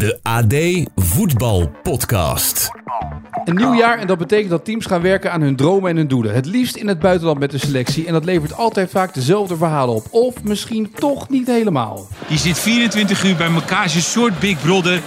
De AD Voetbal Podcast. Een nieuw jaar en dat betekent dat teams gaan werken aan hun dromen en hun doelen. Het liefst in het buitenland met de selectie. En dat levert altijd vaak dezelfde verhalen op. Of misschien toch niet helemaal. Je zit 24 uur bij elkaar, is een soort Big Brother.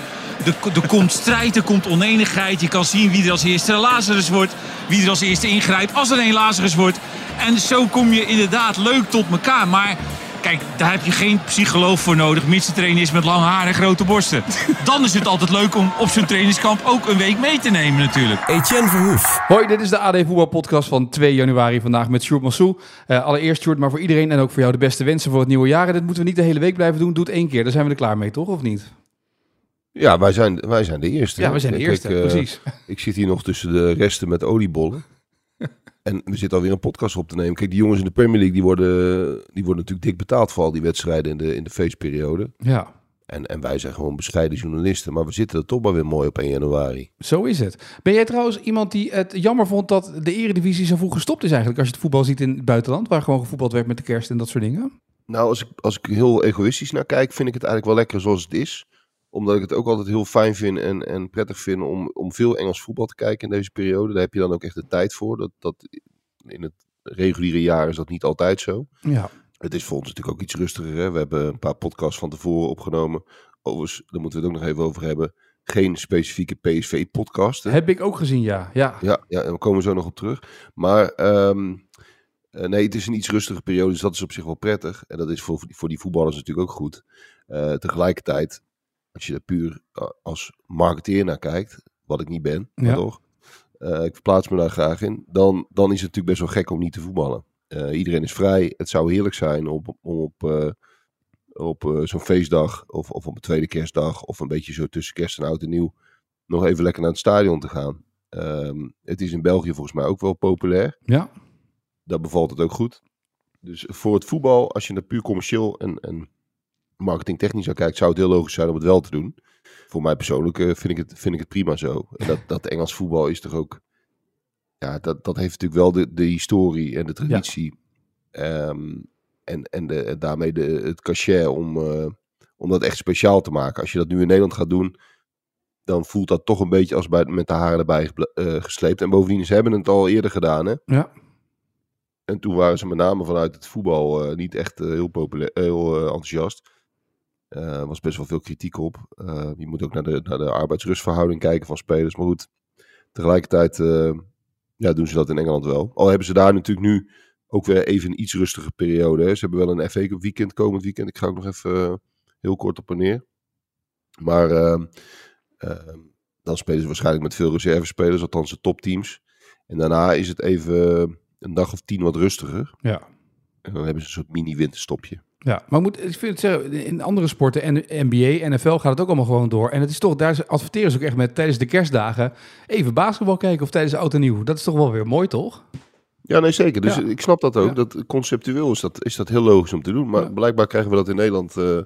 Er, er komt strijd, er komt oneenigheid. Je kan zien wie er als eerste Lazarus wordt. Wie er als eerste ingrijpt als er een Lazarus wordt. En zo kom je inderdaad leuk tot elkaar. Maar kijk, daar heb je geen psycholoog voor nodig. Mits de trainer is met lang haar en grote borsten. Dan is het altijd leuk om op zo'n trainingskamp ook een week mee te nemen natuurlijk. Etienne Verhoef. Hoi, dit is de AD Voetbal Podcast van 2 januari. Vandaag met Sjoerd Massou. Eh, allereerst Sjoerd, maar voor iedereen en ook voor jou de beste wensen voor het nieuwe jaar. En dit moeten we niet de hele week blijven doen. Doe het één keer, daar zijn we er klaar mee, toch? Of niet? Ja, wij zijn, wij zijn de eerste. Ja, we zijn de Kijk, eerste, eh, precies. Ik zit hier nog tussen de resten met oliebollen. en we zitten alweer een podcast op te nemen. Kijk, die jongens in de Premier League, die worden, die worden natuurlijk dik betaald voor al die wedstrijden in de, in de feestperiode. Ja, En, en wij zijn gewoon bescheiden journalisten. Maar we zitten er toch maar weer mooi op 1 januari. zo is het. Ben jij trouwens iemand die het jammer vond dat de eredivisie zo vroeg gestopt is eigenlijk? Als je het voetbal ziet in het buitenland, waar gewoon gevoetbald werd met de kerst en dat soort dingen? Nou, als ik, als ik heel egoïstisch naar kijk, vind ik het eigenlijk wel lekker zoals het is. Omdat ik het ook altijd heel fijn vind en, en prettig vind om, om veel Engels voetbal te kijken in deze periode. Daar heb je dan ook echt de tijd voor. Dat, dat, in het reguliere jaar is dat niet altijd zo. Ja. Het is voor ons natuurlijk ook iets rustiger. Hè? We hebben een paar podcasts van tevoren opgenomen. Overigens, daar moeten we het ook nog even over hebben. Geen specifieke PSV-podcast. Heb ik ook gezien, ja. Ja, Ja, ja, en we komen zo nog op terug. Maar ehm, eh, nee, het is een iets rustige periode, dus dat is op zich wel prettig. En dat is voor, voor die voetballers natuurlijk ook goed. Eh, tegelijkertijd, als je er puur eh, als marketeer naar kijkt, wat ik niet ben, maar Ja. toch, eh, ik verplaats me daar graag in, dan, dan is het natuurlijk best wel gek om niet te voetballen. Eh, iedereen is vrij. Het zou heerlijk zijn om, om op, op eh, zo'n feestdag of, of op een tweede kerstdag of een beetje zo tussen kerst en oud en nieuw nog even lekker naar het stadion te gaan. Ehm, het is in België volgens mij ook wel populair. ja. Daar bevalt het ook goed. Dus voor het voetbal, als je naar puur commercieel en, en marketingtechnisch naar kijkt, zou het heel logisch zijn om het wel te doen. Voor mij persoonlijk eh, vind, ik het, vind ik het prima zo. En dat, dat Engels voetbal is toch ook... Ja, dat, dat heeft natuurlijk wel de, de historie en de traditie. Ehm, en en de, daarmee de, het cachet om, eh, om dat echt speciaal te maken. Als je dat nu in Nederland gaat doen, dan voelt dat toch een beetje als bij, met de haren erbij eh, gesleept. En bovendien, ze hebben het al eerder gedaan, hè. Ja. En toen waren ze met name vanuit het voetbal niet echt heel, populair, heel enthousiast. Er was best wel veel kritiek op. Eh, je moet ook naar de, naar de arbeidsrustverhouding kijken van spelers. Maar goed, tegelijkertijd eh, ja, doen ze dat in Engeland wel. Al hebben ze daar natuurlijk nu ook weer even een iets rustige periode. Hè. Ze hebben wel een FA Cup weekend komend weekend. Ik ga ook nog even heel kort op en neer. Maar ehm, ehm, dan spelen ze waarschijnlijk met veel reservespelers, althans de topteams. En daarna is het even een dag of tien wat rustiger. Ja. En dan hebben ze een soort mini-winterstopje. Ja, maar ik moet, ik vind het in andere sporten, en NBA, NFL gaat het ook allemaal gewoon door. En het is toch, daar adverteren ze ook echt met tijdens de kerstdagen even basketbal kijken of tijdens de oud en nieuw. Dat is toch wel weer mooi, toch? Ja, nee, zeker. Dus Ja. ik snap dat ook. Ja. Dat conceptueel is dat, is dat heel logisch om te doen. Maar Ja. blijkbaar krijgen we dat in Nederland eh,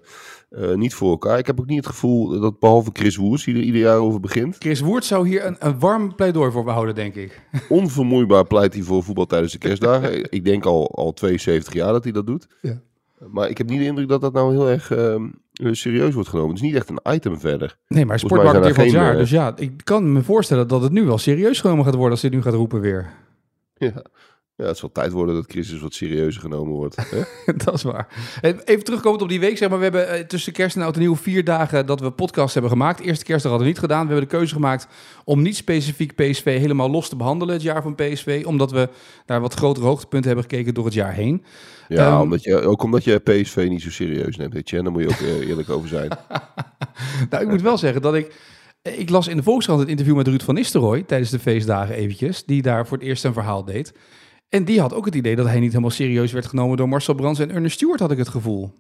eh, niet voor elkaar. Ik heb ook niet het gevoel dat behalve Chris Woers, die er ieder jaar over begint, Chris Woert zou hier een, een warm pleidooi voor behouden, denk ik. onvermoeibaar pleit hij voor voetbal tijdens de kerstdagen. ik denk al, al 72 jaar dat hij dat doet. Maar ik heb niet de indruk dat dat nou heel erg ehm, serieus wordt genomen. Het is niet echt een item verder. Nee, maar sportmarketeer van het jaar. geen, Dus ja, ik kan me voorstellen dat het nu wel serieus genomen gaat worden als dit nu gaat roepen weer. Ja. Ja, het zal tijd worden dat Chris eens wat serieuzer genomen wordt. hè? dat is waar. En Even terugkomend op die week, zeg maar. We hebben eh, tussen kerst en oud en nieuw vier dagen dat we podcast hebben gemaakt. Eerste kerstdag hadden we niet gedaan. We hebben de keuze gemaakt om niet specifiek PSV helemaal los te behandelen, het jaar van PSV. Omdat we naar wat grotere hoogtepunten hebben gekeken door het jaar heen. Ja, Ehm, omdat je, ook omdat je PSV niet zo serieus neemt, weet je. En daar moet je ook eh, eerlijk over zijn. Nou, ik moet wel zeggen dat ik... Ik las in de Volkskrant het interview met Ruud van Nistelrooy tijdens de feestdagen eventjes. Die daar voor het eerst een verhaal deed. En die had ook het idee dat hij niet helemaal serieus werd genomen door Marcel Brands en Ernest Stewart, had ik het gevoel.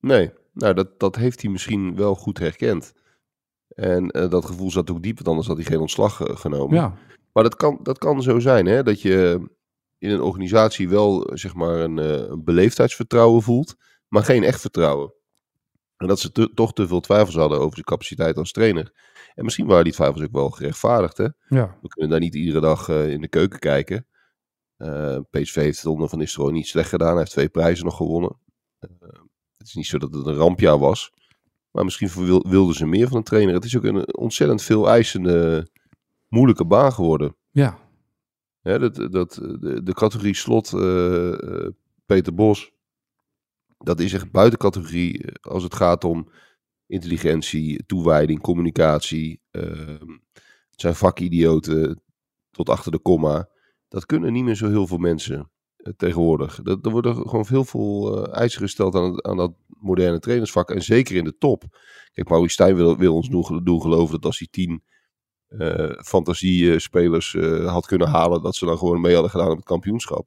Nee, nou dat, dat heeft hij misschien wel goed herkend. En eh, dat gevoel zat ook diep, want anders had hij geen ontslag eh, genomen. Ja, Maar dat kan, dat kan zo zijn, hè, dat je in een organisatie wel eh, zeg maar een, een beleefdheidsvertrouwen voelt, maar geen echt vertrouwen. En dat ze te- toch te veel twijfels hadden over zijn capaciteit als trainer. En misschien waren die twijfels ook wel gerechtvaardigd. Hè? ja. We kunnen daar niet iedere dag in de keuken kijken. Eh, PSV heeft het onder Van Nistelrooy niet slecht gedaan. Hij heeft twee prijzen nog gewonnen. Eh, het is niet zo dat het een rampjaar was. Maar misschien wil- wilden ze meer van een trainer. Het is ook een ontzettend veel eisende, moeilijke baan geworden. Ja, dat, dat, de, de categorie slot eh, Peter Bos, dat is echt buiten categorie als het gaat om intelligentie, toewijding, communicatie. ehm, het zijn vakidioten tot achter de komma. Dat kunnen niet meer zo heel veel mensen eh, tegenwoordig. Dat, er worden gewoon heel veel eh, eisen gesteld aan, het- aan dat moderne trainersvak. En zeker in de top. Kijk, Maurice Stijn wil, wil ons doen, doen geloven dat als hij tien eh fantasiespelers had kunnen halen, dat ze dan gewoon mee hadden gedaan op het kampioenschap.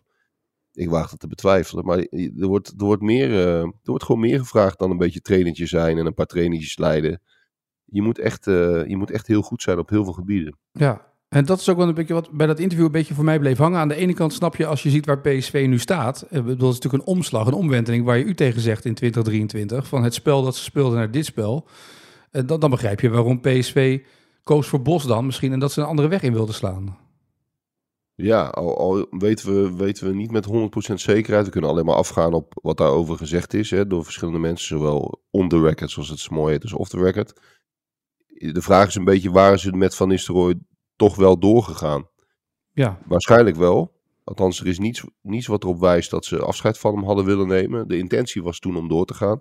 Ik waag dat te betwijfelen. Maar er wordt, er, wordt meer, er wordt gewoon meer gevraagd dan een beetje trainertje zijn en een paar trainingetjes leiden. Je moet, echt, je moet echt heel goed zijn op heel veel gebieden. ja. En dat is ook wel een beetje wat bij dat interview een beetje voor mij bleef hangen. Aan de ene kant snap je als je ziet waar PSV nu staat. eh, Dat is natuurlijk een omslag, een omwenteling waar je u tegen zegt in 2023. Van het spel dat ze speelden naar dit spel. Eh, Dan, dan begrijp je waarom PSV koos voor Bos dan misschien. En dat ze een andere weg in wilden slaan. Ja, al, weten, we, weten we niet met 100% zekerheid. We kunnen alleen maar afgaan op wat daarover gezegd is. Hè, door verschillende mensen, zowel on the record, zoals het zo mooi heet, als off the record. De vraag is een beetje, waar ze met Van Nistelrooy toch wel doorgegaan? Ja, Waarschijnlijk wel. Althans, er is niets, niets wat erop wijst dat ze afscheid van hem hadden willen nemen. De intentie was toen om door te gaan.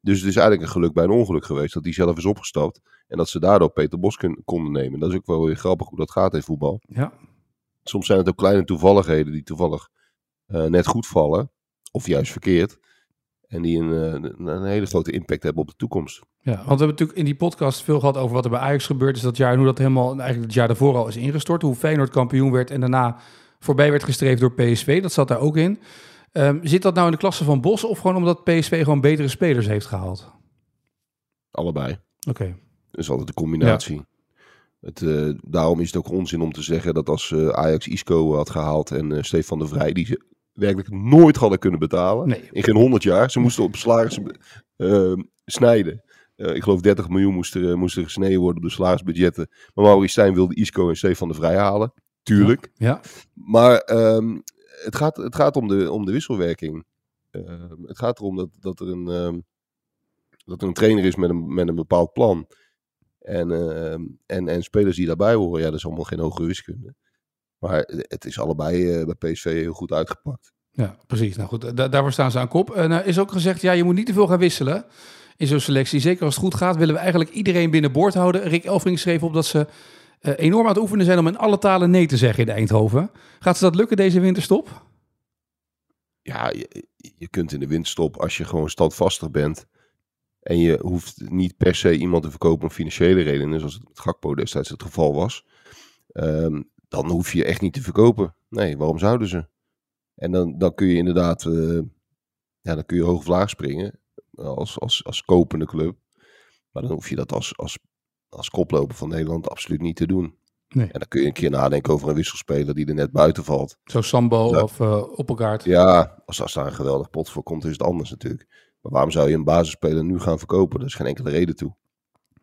Dus het is eigenlijk een geluk bij een ongeluk geweest dat hij zelf is opgestapt. En dat ze daardoor Peter Bos kun- konden nemen. Dat is ook wel weer grappig hoe dat gaat in voetbal. ja. Soms zijn het ook kleine toevalligheden die toevallig eh, net goed vallen. Of juist verkeerd. En die een, eh, een, een hele grote impact hebben op de toekomst. Ja, want we hebben natuurlijk in die podcast veel gehad over wat er bij Ajax gebeurd is dat jaar en hoe dat helemaal eigenlijk het jaar daarvoor al is ingestort. Hoe Feyenoord kampioen werd en daarna voorbij werd gestreefd door PSV. Dat zat daar ook in. Ehm, zit dat nou in de klasse van Bos of gewoon omdat PSV gewoon betere spelers heeft gehaald? Allebei. Oké. Dat is altijd een combinatie. Het, eh, daarom is het ook onzin om te zeggen dat als eh, Ajax Isco had gehaald en eh, Stefan de Vrij, die ze werkelijk nooit hadden kunnen betalen. Nee. In geen 100 jaar. Ze moesten op salaris eh, snijden. Eh, ik geloof 30 miljoen moest er, eh, moest er gesneden worden op de salarisbudgetten. Maar Maurice Stijn wilde Isco en Stefan de Vrij halen. Tuurlijk. Ja, Maar ehm, het, gaat, het gaat om de, om de wisselwerking. Ehm, het gaat erom dat, dat, er een, ehm, dat er een trainer is met een, met een bepaald plan. En, ehm, en, en spelers die daarbij horen, ja, dat is allemaal geen hogere wiskunde. Maar het is allebei eh, bij PSV heel goed uitgepakt. ja precies. Nou goed, da daarvoor staan ze aan kop. En er is ook gezegd, ja, je moet niet te veel gaan wisselen in zo'n selectie. Zeker als het goed gaat, willen we eigenlijk iedereen binnenboord houden. Rick Elfring schreef op dat ze eh, enorm aan het oefenen zijn om in alle talen nee te zeggen in Eindhoven. Gaat ze dat lukken deze winterstop? Ja, je, je kunt in de winststop, als je gewoon standvastig bent. En je hoeft niet per se iemand te verkopen om financiële redenen, zoals het met Gakpo destijds het geval was. ehm, dan hoef je echt niet te verkopen. Nee, waarom zouden ze? En dan, dan kun je inderdaad, eh, ja, dan kun je hoog of laag springen als, als, als kopende club. Maar dan hoef je dat als, als, als koploper van Nederland absoluut niet te doen. Nee. En dan kun je een keer nadenken over een wisselspeler die er net buiten valt. Zo Sambo of uh, Oppegaard. Ja, als, als daar een geweldig pot voor komt, is het anders natuurlijk. Maar waarom zou je een basisspeler nu gaan verkopen? Daar is geen enkele reden toe.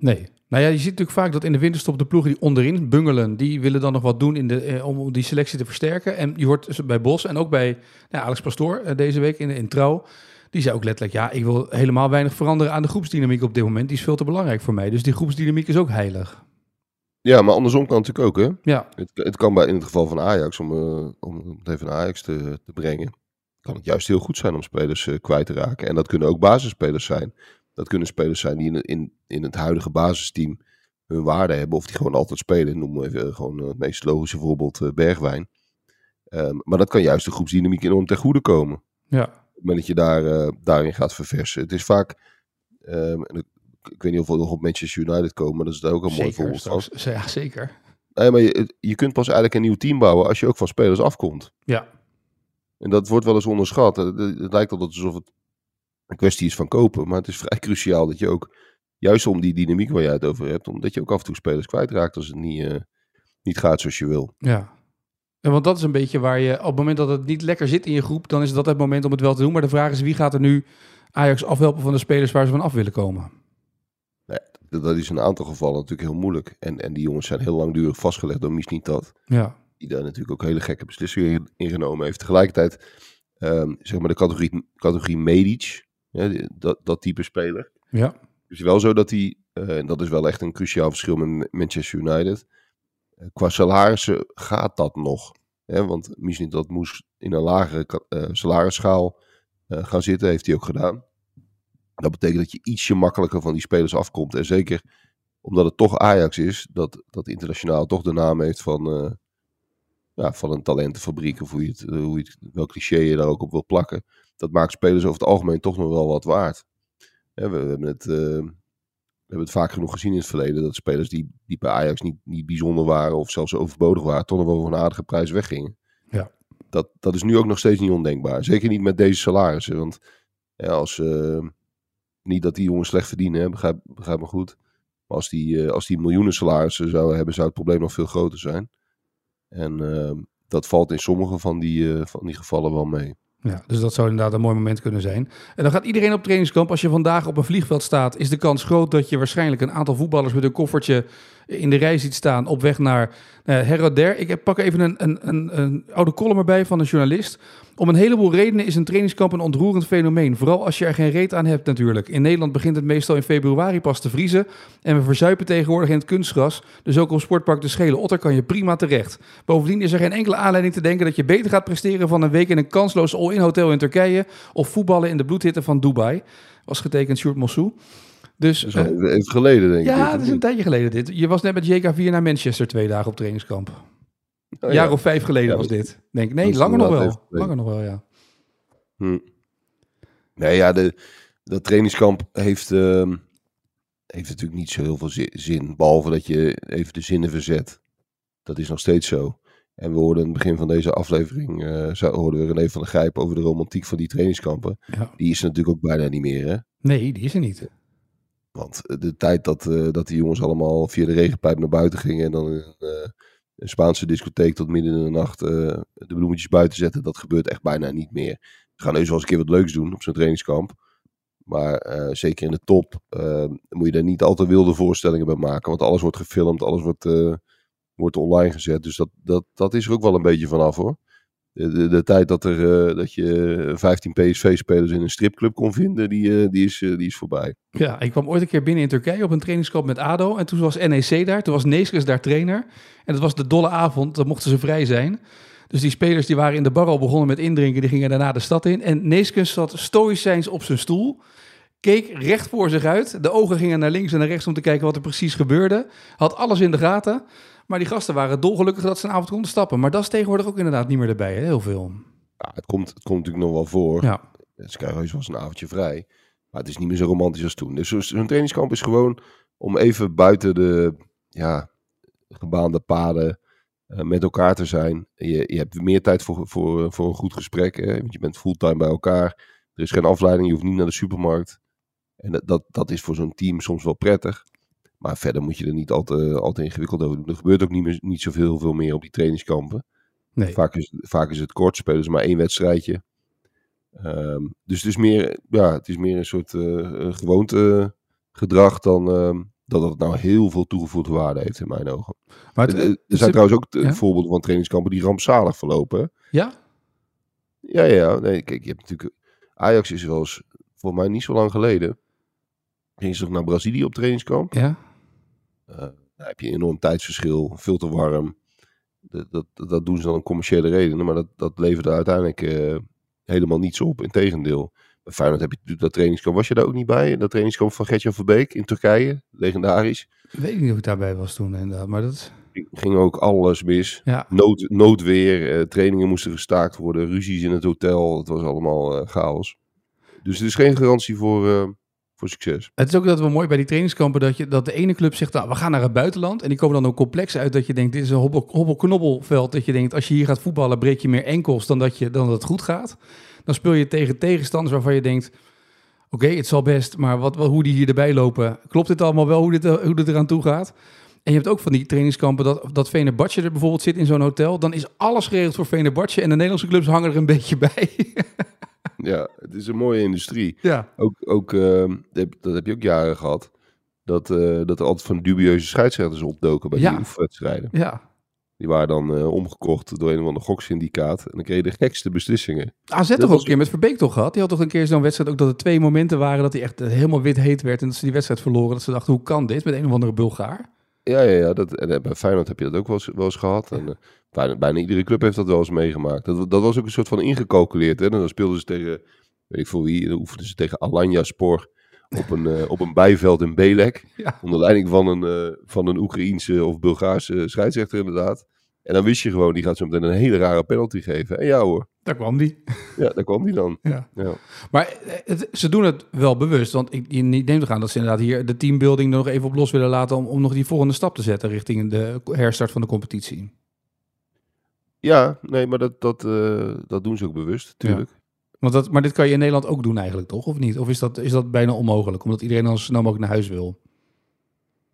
Nee. Nou ja, je ziet natuurlijk vaak dat in de winterstop de ploegen die onderin bungelen, die willen dan nog wat doen in de, eh, om die selectie te versterken. En je hoort bij Bos en ook bij nou, Alex Pastoor eh, deze week in, in Trouw. Die zei ook letterlijk, ja, ik wil helemaal weinig veranderen aan de groepsdynamiek op dit moment. Die is veel te belangrijk voor mij. Dus die groepsdynamiek is ook heilig. Ja, maar andersom kan het natuurlijk ook, hè? Ja, Het, het kan bij, in het geval van Ajax, om, eh, om het even naar Ajax te, te brengen, kan het juist heel goed zijn om spelers kwijt te raken. En dat kunnen ook basisspelers zijn. Dat kunnen spelers zijn die in, in, in het huidige basisteam hun waarde hebben, of die gewoon altijd spelen. Noem even eh, gewoon eh, het meest logische voorbeeld eh, Bergwijn. Ehm, maar dat kan juist de groepsdynamiek enorm ten goede komen. ja, Op het moment dat je daar, daarin gaat verversen. Het is vaak, ehm, en ik, weet niet of we nog op Manchester United komen, maar dat is daar ook een mooi voorbeeld van. straks. Ja, zeker. Nee, maar je, je kunt pas eigenlijk een nieuw team bouwen als je ook van spelers afkomt. Ja, En dat wordt wel eens onderschat. Het, het- het lijkt altijd alsof het een kwestie is van kopen. Maar het is vrij cruciaal dat je ook, juist om die dynamiek waar jij het over hebt, omdat je ook af en toe spelers kwijtraakt als het niet, eh, niet gaat zoals je wil. ja. En want dat is een beetje waar je, op het moment dat het niet lekker zit in je groep, dan is dat het moment om het wel te doen. Maar de vraag is, wie gaat er nu Ajax afhelpen van de spelers waar ze van af willen komen? Dat, dat is in een aantal gevallen natuurlijk heel moeilijk. En, en die jongens zijn heel langdurig vastgelegd door Misnitat. Ja, Die daar natuurlijk ook hele gekke beslissingen in genomen heeft. Tegelijkertijd, ehm, zeg maar de categorie, categorie Medic, ja, die- dat, dat type speler. ja, is wel zo dat hij, eh, en dat is wel echt een cruciaal verschil met Manchester United. eh, qua salarissen gaat dat nog. Hè? Want misschien dat moest in een lagere eh, salarisschaal gaan zitten, heeft hij ook gedaan. Dat betekent dat je ietsje makkelijker van die spelers afkomt. En zeker omdat het toch Ajax is, dat, dat internationaal toch de naam heeft van, ja, van een talentenfabriek. Of hoe je het, eh, hoe je het, welk cliché je daar ook op wil plakken. Dat maakt spelers over het algemeen toch nog wel wat waard. We, we hebben het, eh, we hebben het vaak genoeg gezien in het verleden. Dat spelers die, die bij Ajax niet, niet bijzonder waren of zelfs overbodig waren, toch nog wel voor een aardige prijs weggingen. Ja. Dat, dat is nu ook nog steeds niet ondenkbaar. Zeker niet met deze salarissen. Want ja, als, eh, niet dat die jongens slecht verdienen, hè, begrijp, begrijp me goed. Maar als die, als die miljoenen salarissen zouden hebben, zou het probleem nog veel groter zijn. En eh, dat valt in sommige van die, eh, van die gevallen wel mee. Ja, dus dat zou inderdaad een mooi moment kunnen zijn. En dan gaat iedereen op trainingskamp. Als je vandaag op een vliegveld staat, is de kans groot dat je waarschijnlijk een aantal voetballers met een koffertje in de rij ziet staan op weg naar uh, Herroder. Ik heb, pak even een, een, een, een oude column erbij van een journalist. Om een heleboel redenen is een trainingskamp een ontroerend fenomeen. Vooral als je er geen reet aan hebt natuurlijk. In Nederland begint het meestal in februari pas te vriezen. En we verzuipen tegenwoordig in het kunstgras. Dus ook op Sportpark de Schele Otter kan je prima terecht. Bovendien is er geen enkele aanleiding te denken dat je beter gaat presteren van een week in een kansloos all-in hotel in Turkije. Of voetballen in de bloedhitte van Dubai. Was getekend Sjoerd Mossou. Dus, even geleden, denk ik. ja, dat is een tijdje geleden dit. Je was net met JK4 naar Manchester twee dagen op trainingskamp. Oh, Een ja. jaar of vijf geleden Ja, was dit. Denk. Nee, langer nog wel. Langer nog wel, ja. Hm. Nee, ja, de, dat trainingskamp heeft, ehm, heeft natuurlijk niet zo heel veel zi- zin. Behalve dat je even de zinnen verzet. Dat is nog steeds zo. En we hoorden in het begin van deze aflevering, eh zo hoorden we René van der Grijp over de romantiek van die trainingskampen. ja. Die is er natuurlijk ook bijna niet meer, hè. Nee, die is er niet. Want de tijd dat, eh, dat die jongens allemaal via de regenpijp naar buiten gingen en dan in een, eh, een Spaanse discotheek tot midden in de nacht eh, de bloemetjes buiten zetten, dat gebeurt echt bijna niet meer. Ze gaan heus wel een keer wat leuks doen op zo'n trainingskamp. Maar eh, zeker in de top eh, moet je daar niet al te wilde voorstellingen bij maken. Want alles wordt gefilmd, alles wordt, eh, wordt online gezet. Dus dat, dat, dat is er ook wel een beetje vanaf hoor. De, de, tijd dat, er, eh, dat je 15 PSV-spelers in een stripclub kon vinden, die, eh, die, is, eh, die is voorbij. Ja, ik kwam ooit een keer binnen in Turkije op een trainingskamp met ADO. En toen was NEC daar. Toen was Neeskens daar trainer. En dat was de dolle avond. Dan mochten ze vrij zijn. Dus die spelers die waren in de bar al begonnen met indrinken. Die gingen daarna de stad in. En Neeskens zat stoïcijns op zijn stoel. Keek recht voor zich uit. De ogen gingen naar links en naar rechts om te kijken wat er precies gebeurde. Had alles in de gaten. Maar die gasten waren dolgelukkig dat ze een avond konden stappen. Maar dat is tegenwoordig ook inderdaad niet meer erbij. Hè? Heel veel. Ja, het, komt, het komt natuurlijk nog wel voor. Ja. Ze krijgen wel eens een avondje vrij. Maar het is niet meer zo romantisch als toen. Dus zo- zo'n trainingskamp is gewoon om even buiten de ja, gebaande paden eh, met elkaar te zijn. Je, je hebt meer tijd voor, voor, voor een goed gesprek. Hè? Want je bent fulltime bij elkaar. Er is geen afleiding. Je hoeft niet naar de supermarkt. En dat, dat, dat is voor zo'n team soms wel prettig. Maar verder moet je er niet al te, al te ingewikkeld over doen. Er gebeurt ook niet, meer, niet zoveel veel meer op die trainingskampen. Nee. Vaak is, vaak is het kort, spelen ze maar één wedstrijdje. Ehm, dus het is, meer, ja, het is meer een soort eh, een gewoonte gedrag dan ehm, dat het nou heel veel toegevoegde waarde heeft in mijn ogen. Maar Er- het, er zijn trouwens ook eh, ja? voorbeelden van trainingskampen die rampzalig verlopen. ja? Ja, ja, ja. Nee, kijk, je hebt natuurlijk... Ajax is wel eens, voor mij niet zo lang geleden, ging ze nog naar Brazilië op trainingskamp. Ja? Eh, daar heb je een enorm tijdsverschil, veel te warm. Dat, dat, dat doen ze dan om commerciële redenen, maar dat, dat levert er uiteindelijk eh, helemaal niets op. Integendeel. Bij Feyenoord heb je dat trainingskamp. Was je daar ook niet bij? Dat trainingskamp van Gertjan Verbeek in Turkije, legendarisch. Weet ik niet of ik daarbij was toen inderdaad. Maar dat... Ging ook alles mis. Ja. Nood, noodweer, eh, trainingen moesten gestaakt worden, ruzies in het hotel. Het was allemaal chaos. Dus het is geen garantie voor, voor succes. Het is ook dat wel mooi bij die trainingskampen dat, je, dat de ene club zegt, nou, we gaan naar het buitenland. En die komen dan ook complex uit dat je denkt, dit is een hobbel- hobbelknobbelveld. Dat je denkt, als je hier gaat voetballen, breek je meer enkels dan dat, je, dan dat het goed gaat. Dan speel je tegen tegenstanders waarvan je denkt, oké, het zal best, maar wat, wat, hoe die hier erbij lopen, klopt dit allemaal wel, hoe dit, eh, hoe dit eraan toe gaat? En je hebt ook van die trainingskampen dat, dat Venerbatje er bijvoorbeeld zit in zo'n hotel. Dan is alles geregeld voor Venerbatje en de Nederlandse clubs hangen er een beetje bij. Ja, het is een mooie industrie. ja. Ook, ook ehm, dat, heb, je ook jaren gehad. Dat, eh, dat er altijd van dubieuze scheidsrechters opdoken bij Ja. die oefenwedstrijden. Ja, Die waren dan eh, omgekocht door een of ander goksyndicaat. En dan kreeg je de gekste beslissingen. AZ Dat toch ook een keer met Verbeek toch gehad? Die had toch een keer zo'n wedstrijd ook dat er twee momenten waren dat hij echt eh, helemaal wit heet werd en dat ze die wedstrijd verloren. Dat ze dachten, hoe kan dit met een of andere Bulgaar? Ja, ja, ja. Dat, en bij Feyenoord heb je dat ook wel eens, wel eens gehad. En, bijna, bijna iedere club heeft dat wel eens meegemaakt. Dat, dat was ook een soort van ingecalculeerd. Hè? En dan speelden ze tegen, weet ik veel wie, dan oefenden ze tegen Alanya Spor op een, eh, op een bijveld in Belek. Ja. Onder leiding van een, eh, van een Oekraïense of Bulgaarse scheidsrechter inderdaad. En dan wist je gewoon, die gaat zo meteen een hele rare penalty geven. En ja hoor, Daar kwam die. ja, daar kwam die dan. Ja. Ja. Maar eh, het- ze doen het wel bewust, want ik neem toch aan dat ze inderdaad hier de teambuilding er nog even op los willen laten om, om nog die volgende stap te zetten richting de herstart van de competitie. Ja, nee, maar dat, dat, dat doen ze ook bewust, tuurlijk. Want dat, maar dit kan je in Nederland ook doen eigenlijk, toch? Of niet? Of is dat, is dat bijna onmogelijk, omdat iedereen dan zo snel mogelijk naar huis wil?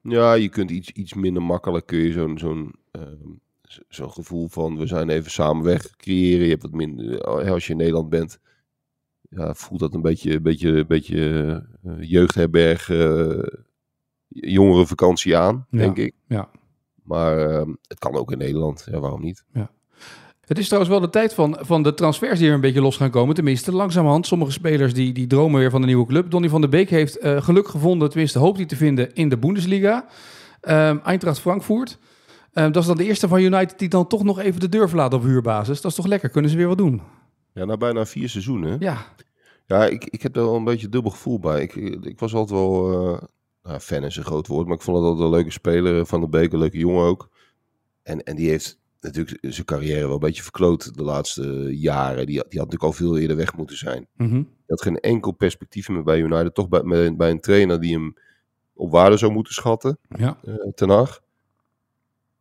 Ja, je kunt iets, iets minder makkelijk kun je zo'n zo'n ehm, zo'n gevoel van we zijn even samen weg creëren. Je hebt wat minder, eh, als je in Nederland bent, ja, voelt dat een beetje, een beetje, een beetje eh, jeugdherberg, eh jongerenvakantie aan, Ja, denk ik. ja. Maar ehm, het kan ook in Nederland, ja, waarom niet? Het is trouwens wel de tijd van, van de transfers die er een beetje los gaan komen. Tenminste, langzamerhand. Sommige spelers die, die dromen weer van een nieuwe club. Donny van der Beek heeft eh, geluk gevonden, tenminste hoopt hij te vinden, in de Bundesliga. Ehm Eintracht Frankfurt. Ehm, dat is dan de eerste van United die dan toch nog even de deur verlaat op huurbasis. Dat is toch lekker, kunnen ze weer wat doen. Ja, na bijna vier seizoenen. Ja, Ja, ik, ik heb er wel een beetje dubbel gevoel bij. Ik, ik was altijd wel, eh, nou, fan is een groot woord, maar ik vond het altijd een leuke speler. Van de Beek, een leuke jongen ook. En, en die heeft natuurlijk zijn carrière wel een beetje verkloot de laatste jaren. Die, had- die had natuurlijk al veel eerder weg moeten zijn. Mhm. Hij had geen enkel perspectief meer bij United. Toch bij, met- bij een trainer die hem op waarde zou moeten schatten, ja. eh Ten Hag.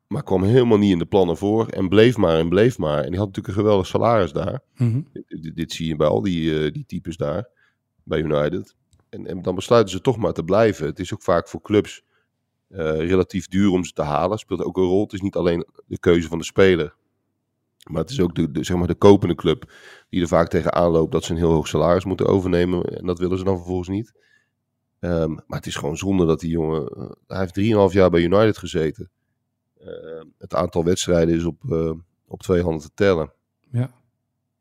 Maar kwam helemaal niet in de plannen voor. En bleef maar en bleef maar. En die had natuurlijk een geweldig salaris daar. Mhm. Dit, dit- dit zie je bij al die, eh, die types daar, bij United. En, en dan besluiten ze toch maar te blijven. Het is ook vaak voor clubs relatief duur om ze te halen. Speelt ook een rol. Het is niet alleen de keuze van de speler. Maar het is ook de, de, zeg maar de kopende club die er vaak tegenaan loopt dat ze een heel hoog salaris moeten overnemen. En dat willen ze dan vervolgens niet. Ehm, maar het is gewoon zonde dat die jongen... eh, hij heeft 3,5 jaar bij United gezeten. Ehm, het aantal wedstrijden is op, eh, op twee handen te tellen. Ja.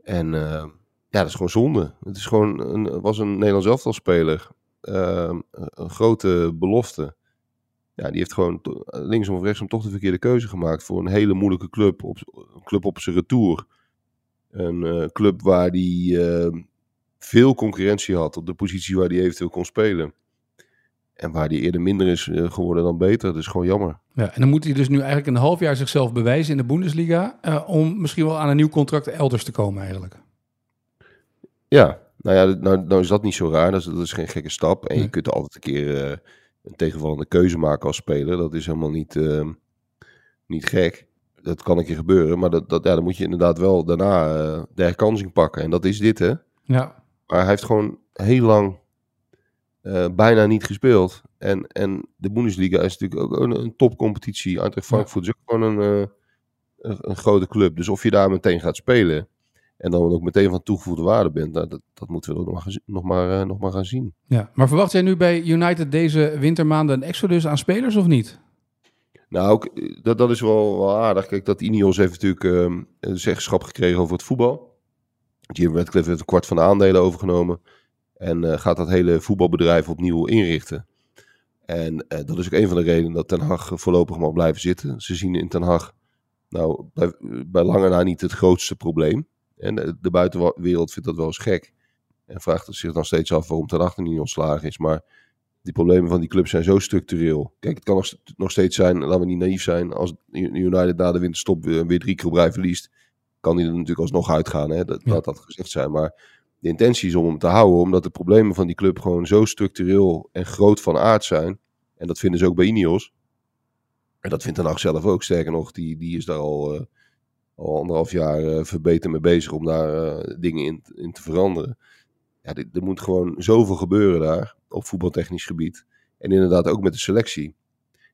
En eh, ja, dat is gewoon zonde. Het is gewoon een, was een Nederlands elftalspeler. Ehm, een grote belofte. Ja, die heeft gewoon linksom of rechtsom toch de verkeerde keuze gemaakt voor een hele moeilijke club. Op, een club op zijn retour. Een eh, club waar die eh, veel concurrentie had op de positie waar hij eventueel kon spelen. En waar die eerder minder is eh, geworden dan beter. Dat is gewoon jammer. ja. En dan moet hij dus nu eigenlijk een half jaar zichzelf bewijzen in de Bundesliga. om misschien wel aan een nieuw contract elders te komen eigenlijk. Ja, nou ja, nou, nou is dat niet zo raar. Dat is, dat is geen gekke stap. En Nee. je kunt altijd een keer een tegenvallende keuze maken als speler. Dat is helemaal niet, eh, niet gek. Dat kan een keer gebeuren. Maar dat, dat, ja, dan moet je inderdaad wel daarna eh, de herkansing pakken. En dat is dit, hè. Ja, Maar hij heeft gewoon heel lang eh, bijna niet gespeeld. En, en de Bundesliga is natuurlijk ook een, een topcompetitie. Eintracht Frankfurt is ook gewoon een, eh, een, een grote club. Dus of je daar meteen gaat spelen en dan ook meteen van toegevoegde waarde bent, nou, dat, dat moeten we nog maar, gezi- nog, maar, eh, nog maar gaan zien. ja. Maar verwacht jij nu bij United deze wintermaanden een exodus aan spelers of niet? Nou, ook, eh, dat, dat is wel, wel aardig. Kijk, dat Ineos heeft natuurlijk ehm, een zeggenschap gekregen over het voetbal. Jim Radcliffe heeft een kwart van de aandelen overgenomen. En eh, gaat dat hele voetbalbedrijf opnieuw inrichten. En dat is ook een van de redenen dat Ten Hag voorlopig mag blijven zitten. Ze zien in Ten Hag nou, bij, bij lange na niet het grootste probleem. En de, de buitenwereld vindt dat wel eens gek. En vraagt zich dan steeds af waarom Ten Hag niet ontslagen is. Maar die problemen van die club zijn zo structureel. Kijk, het kan nog, st- nog steeds zijn, laten we niet naïef zijn, als United na de winterstop weer, weer drie keer rij verliest, kan hij er natuurlijk alsnog uitgaan. Hè? Dat, Ja. Laat dat gezegd zijn. Maar de intentie is om hem te houden, omdat de problemen van die club gewoon zo structureel en groot van aard zijn. En dat vinden ze ook bij Ineos. En dat vindt Ten Hag zelf ook. Sterker nog, die, die is daar al, eh, al anderhalf jaar eh, verbeterd mee bezig om daar eh, dingen in, in te veranderen. Ja, dit- er moet gewoon zoveel gebeuren daar op voetbaltechnisch gebied. En inderdaad ook met de selectie.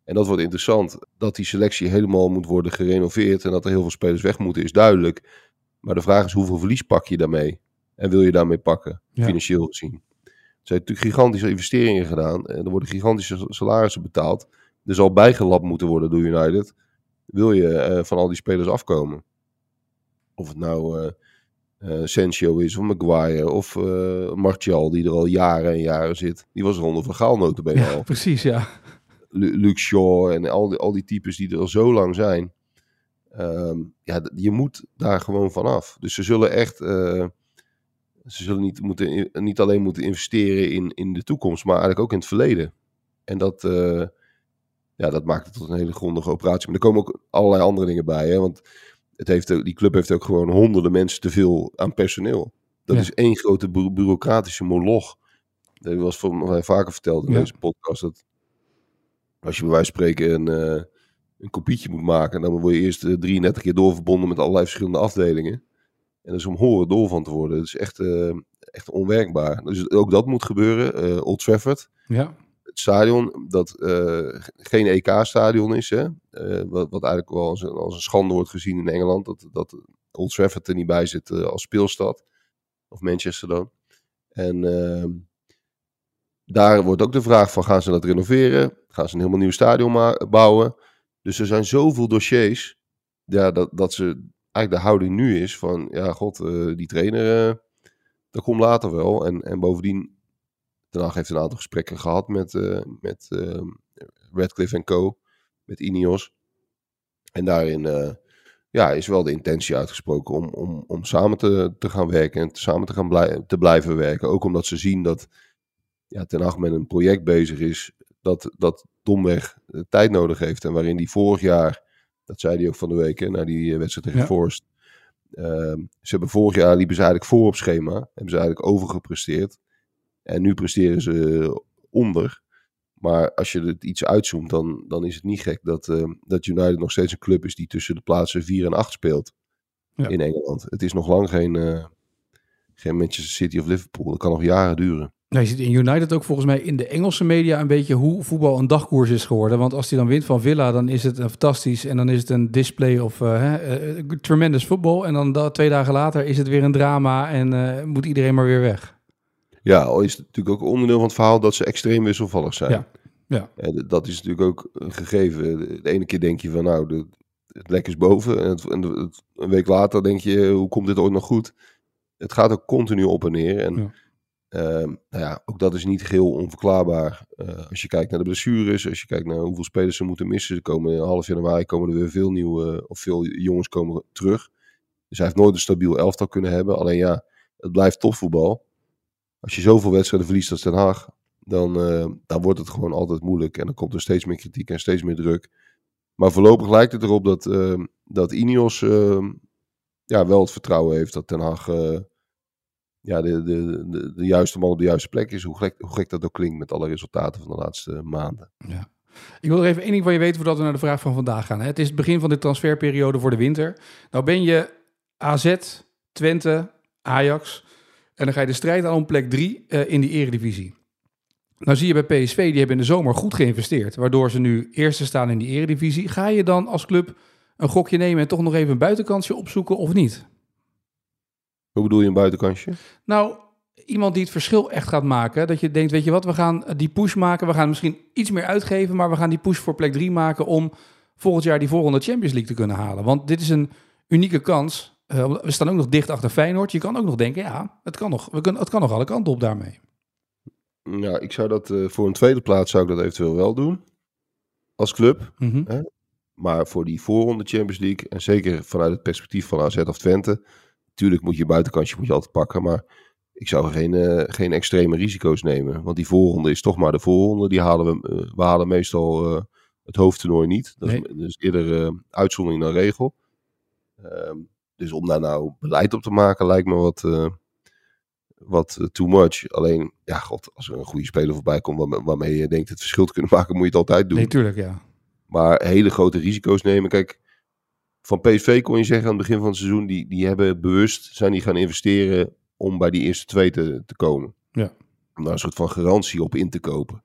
En dat wordt interessant. Dat die selectie helemaal moet worden gerenoveerd en dat er heel veel spelers weg moeten, is duidelijk. Maar de vraag is hoeveel verlies pak je daarmee? En wil je daarmee pakken, Ja. financieel gezien? Er zijn natuurlijk gigantische investeringen gedaan. En er worden gigantische salarissen betaald. Er zal bijgelapt moeten worden door United. wil je eh, van al die spelers afkomen. Of het nou eh, Sancho is, of Maguire, of eh, Martial, die er al jaren en jaren zit. Die was er onder van Gaal notabene Ja, al. precies, ja. Lu- Luke Shaw en al die, al die types die er al zo lang zijn. Ehm, ja, je moet daar gewoon vanaf. Dus ze zullen echt... ze zullen niet, moeten, niet alleen moeten investeren in, in de toekomst, maar eigenlijk ook in het verleden. En dat, ja, dat maakt het tot een hele grondige operatie. Maar er komen ook allerlei andere dingen bij. Hè? Want het heeft ook, die club heeft ook gewoon honderden mensen te veel aan personeel. Dat Ja. is één grote bu- bureaucratische moloch. Dat was voor mij vaker verteld in Ja. deze podcast. Dat als je bij wijze van spreken een, eh, een kopietje moet maken, dan word je eerst eh, 33 keer doorverbonden met allerlei verschillende afdelingen. En dat is om horen dol van te worden. Dat is echt, eh, echt onwerkbaar. Dus ook dat moet gebeuren. Eh Old Trafford, Ja, stadion dat eh, geen EK-stadion is. Hè? Eh, wat, wat eigenlijk wel als een, als een schande wordt gezien in Engeland. Dat, dat Old Trafford er niet bij zit eh, als speelstad. Of Manchester dan. En ehm, daar wordt ook de vraag van gaan ze dat renoveren? Gaan ze een helemaal nieuw stadion bouwen? Dus er zijn zoveel dossiers. Ja, dat, dat ze eigenlijk de houding nu is van ja god, die trainer dat komt later wel. En, en bovendien Ten Hag heeft een aantal gesprekken gehad met, eh met eh, Radcliffe Co. Met Ineos. En daarin eh, ja, is wel de intentie uitgesproken om, om, om samen te, te gaan werken. En te- samen te, gaan blij, te blijven werken. Ook omdat ze zien dat ja, Ten Hag met een project bezig is. Dat, dat domweg eh, tijd nodig heeft. En waarin die vorig jaar, dat zei hij ook van de week, hè, na die wedstrijd tegen Ja. Forest. ehm, ze hebben vorig jaar liepen ze eigenlijk voor op schema. Hebben ze eigenlijk overgepresteerd. En nu presteren ze onder. Maar als je het iets uitzoomt, dan, dan is het niet gek dat, eh, dat United nog steeds een club is die tussen de plaatsen 4 en 8 speelt Ja. in Engeland. Het is nog lang geen, eh, geen Manchester City of Liverpool. Dat kan nog jaren duren. Nou, je ziet in United ook volgens mij in de Engelse media een beetje hoe voetbal een dagkoers is geworden. Want als hij dan wint van Villa, dan is het een fantastisch en dan is het een display of eh, eh, tremendous voetbal. En dan da- twee dagen later is het weer een drama en eh, moet iedereen maar weer weg. Ja, al is het natuurlijk ook onderdeel van het verhaal dat ze extreem wisselvallig zijn. Ja, ja. En dat is natuurlijk ook een gegeven. De ene keer denk je van nou, de, het lek is boven. En, het, en het- een week later denk je, hoe komt dit ooit nog goed? Het gaat ook continu op en neer. En Ja. ehm, nou ja, ook dat is niet geheel onverklaarbaar. Eh, als je kijkt naar de blessures, als je kijkt naar hoeveel spelers ze moeten missen. Er komen half januari komen er weer veel nieuwe, of veel jongens komen terug. Dus hij heeft nooit een stabiel elftal kunnen hebben. Alleen ja, het blijft topvoetbal. Als je zoveel wedstrijden verliest als Den Haag, dan, eh, dan wordt het gewoon altijd moeilijk. En dan komt er steeds meer kritiek en steeds meer druk. Maar voorlopig lijkt het erop dat, eh, dat Ineos eh, ja, wel het vertrouwen heeft dat Den Haag eh, ja, de, de, de, de juiste man op de juiste plek is. Hoe gek, hoe gek dat ook klinkt met alle resultaten van de laatste maanden. Ik wil er even één ding van je weten voordat we naar de vraag van vandaag gaan. Het is het begin van de transferperiode voor de winter. Nou ben je AZ, Twente, Ajax en dan ga je de strijd aan om plek 3 in die eredivisie. Nou zie je bij PSV, die hebben in de zomer goed geïnvesteerd, waardoor ze nu eerste staan in die eredivisie. Ga je dan als club een gokje nemen en toch nog even een buitenkansje opzoeken of niet? Hoe bedoel je een buitenkansje? Nou, iemand die het verschil echt gaat maken. Dat je denkt, weet je wat, we gaan die push maken. We gaan misschien iets meer uitgeven, maar we gaan die push voor plek 3 maken om volgend jaar die voorronde Champions League te kunnen halen. Want dit is een unieke kans. Eh, we staan ook nog dicht achter Feyenoord. Je kan ook nog denken, ja, het kan nog, we kunnen, het kan nog alle kanten op daarmee. Ja, ik zou dat eh, voor een tweede plaats zou ik dat eventueel wel doen. Als club. Mhm. Maar voor die voorronde Champions League, en zeker vanuit het perspectief van AZ of Twente, natuurlijk moet je een buitenkansje moet je altijd pakken, maar ik zou geen, eh, geen extreme risico's nemen. Want die voorronde is toch maar de voorronde. Die halen we, we halen meestal het hoofdtoernooi niet. Dat is, dus eerder uitzondering dan regel. Ehm, dus om daar nou beleid op te maken lijkt me wat, eh, wat eh, too much. Alleen, ja god, als er een goede speler voorbij komt waarmee, waarmee je denkt het verschil te kunnen maken, moet je het altijd doen. Nee, tuurlijk, ja. Maar hele grote risico's nemen. Kijk, van PSV kon je zeggen aan het begin van het seizoen, die, die hebben bewust zijn die gaan investeren om bij die eerste twee te, te komen. Ja. Om daar een soort van garantie op in te kopen.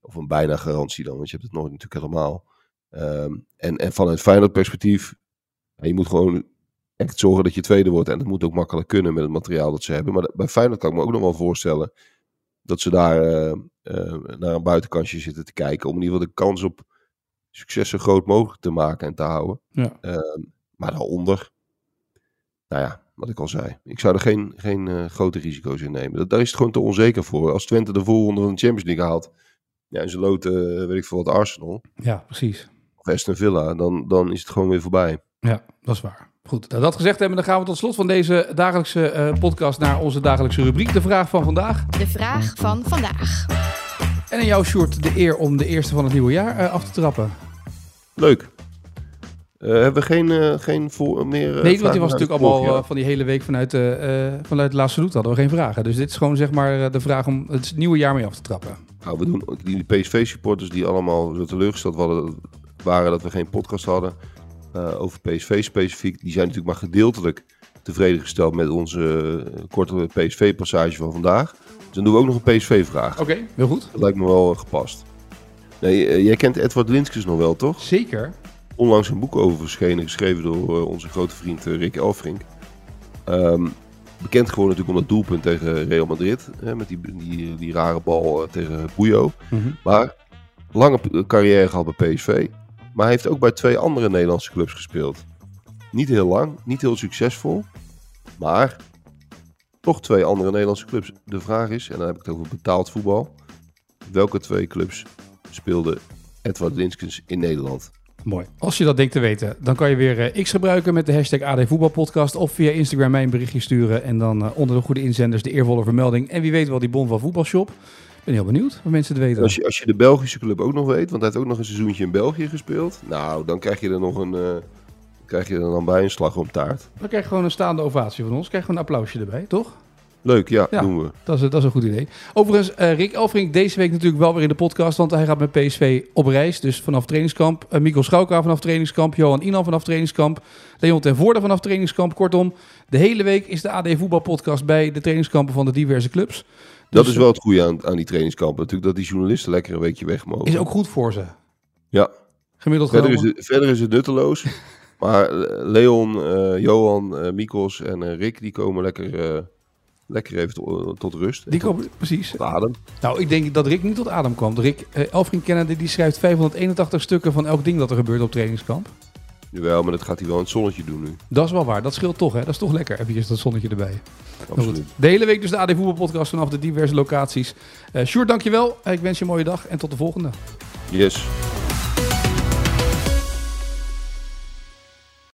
Of een bijna garantie dan, want je hebt het nooit natuurlijk helemaal. Ehm, en, en vanuit Feyenoord perspectief, je moet gewoon echt zorgen dat je tweede wordt. En dat moet ook makkelijk kunnen met het materiaal dat ze hebben. Maar bij Feyenoord kan ik me ook nog wel voorstellen dat ze daar eh, eh, naar een buitenkansje zitten te kijken. Om in ieder geval de kans op succes zo groot mogelijk te maken en te houden. Ja. Ehm, maar daaronder, nou ja, wat ik al zei. Ik zou er geen, geen eh, grote risico's in nemen. Dat, daar is het gewoon te onzeker voor. Als Twente de voorronde van de Champions League haalt, ja, en ze loten, weet ik veel wat, Arsenal Ja, precies. of Aston Villa, dan, dan is het gewoon weer voorbij. Ja, dat is waar. Goed, nou, dat gezegd hebben, dan gaan we tot slot van deze dagelijkse eh, podcast naar onze dagelijkse rubriek, de vraag van vandaag. De vraag van vandaag. En in jouw short de eer om de eerste van het nieuwe jaar eh, af te trappen. Leuk. Eh, hebben we geen, eh, geen voor, meer... eh, nee, want die was natuurlijk allemaal van die hele week vanuit, eh eh vanuit de laatste route hadden we geen vragen. Dus dit is gewoon zeg maar eh, de vraag om het nieuwe jaar mee af te trappen. Nou, we doen ook die PSV-supporters die allemaal zo teleurgesteld waren dat we geen podcast hadden eh, over PSV specifiek. Die zijn natuurlijk maar gedeeltelijk tevreden gesteld met onze eh, korte PSV-passage van vandaag. Dus dan doen we ook nog een PSV-vraag. Oké, heel goed. Dat lijkt me wel eh, gepast. Nee, jij kent Edward Linskes nog wel, toch? Zeker. onlangs een boek over verschenen, geschreven door onze grote vriend Rick Elfrink. Ehm, bekend geworden natuurlijk om dat doelpunt tegen Real Madrid, hè, met die, die, die rare bal tegen Puyo. Mhm. Maar lange carrière gehad bij PSV, maar hij heeft ook bij twee andere Nederlandse clubs gespeeld. Niet heel lang, niet heel succesvol, maar toch twee andere Nederlandse clubs. De vraag is, en dan heb ik het over betaald voetbal, welke twee clubs speelde Edward Linskens in Nederland? Mooi. Als je dat denkt te weten, dan kan je weer eh, X gebruiken met de hashtag AD Voetbalpodcast. Of via Instagram mij een berichtje sturen. En dan eh, onder de goede inzenders de eervolle vermelding. En wie weet wel die bon van Voetbalshop. Ik ben heel benieuwd wat mensen het weten. Als je, als je de Belgische club ook nog weet, want hij heeft ook nog een seizoentje in België gespeeld. Nou, dan krijg je er nog een. eh, krijg je er dan bij een slag om taart. Dan krijg je gewoon een staande ovatie van ons. Krijg je gewoon een applausje erbij, toch? Leuk, ja, Ja. doen we. Dat is, dat is een goed idee. Overigens, eh, Rick Elfrink deze week natuurlijk wel weer in de podcast. Want hij gaat met PSV op reis. Dus vanaf trainingskamp. Uh, Mikkel Schouka vanaf trainingskamp. Johan Inan vanaf trainingskamp. Leon ten Voorde vanaf trainingskamp. Kortom, de hele week is de AD Voetbalpodcast bij de trainingskampen van de diverse clubs. Dat Dus, is wel het goede aan, aan die trainingskampen. Natuurlijk dat die journalisten lekker een weekje weg mogen. Is ook goed voor ze. Ja, Gemiddeld verder is, het, verder is het nutteloos. maar eh, Leon, eh, Johan, eh, Mikos en eh, Rick, die komen lekker, eh, lekker even tot, tot rust. Die komen, precies. tot adem. Nou, ik denk dat Rick niet tot adem kwam. Rick eh, Elfrink kennende, die schrijft 581 stukken van elk ding dat er gebeurt op trainingskamp. Jawel, maar dat gaat hij wel in het zonnetje doen nu. Dat is wel waar. Dat scheelt toch, hè? Dat is toch lekker. Even dat zonnetje erbij. Absoluut. De hele week dus de AD Voetbalpodcast vanaf de diverse locaties. Eh Sjoerd, dankjewel. Ik wens je een mooie dag en tot de volgende. Yes.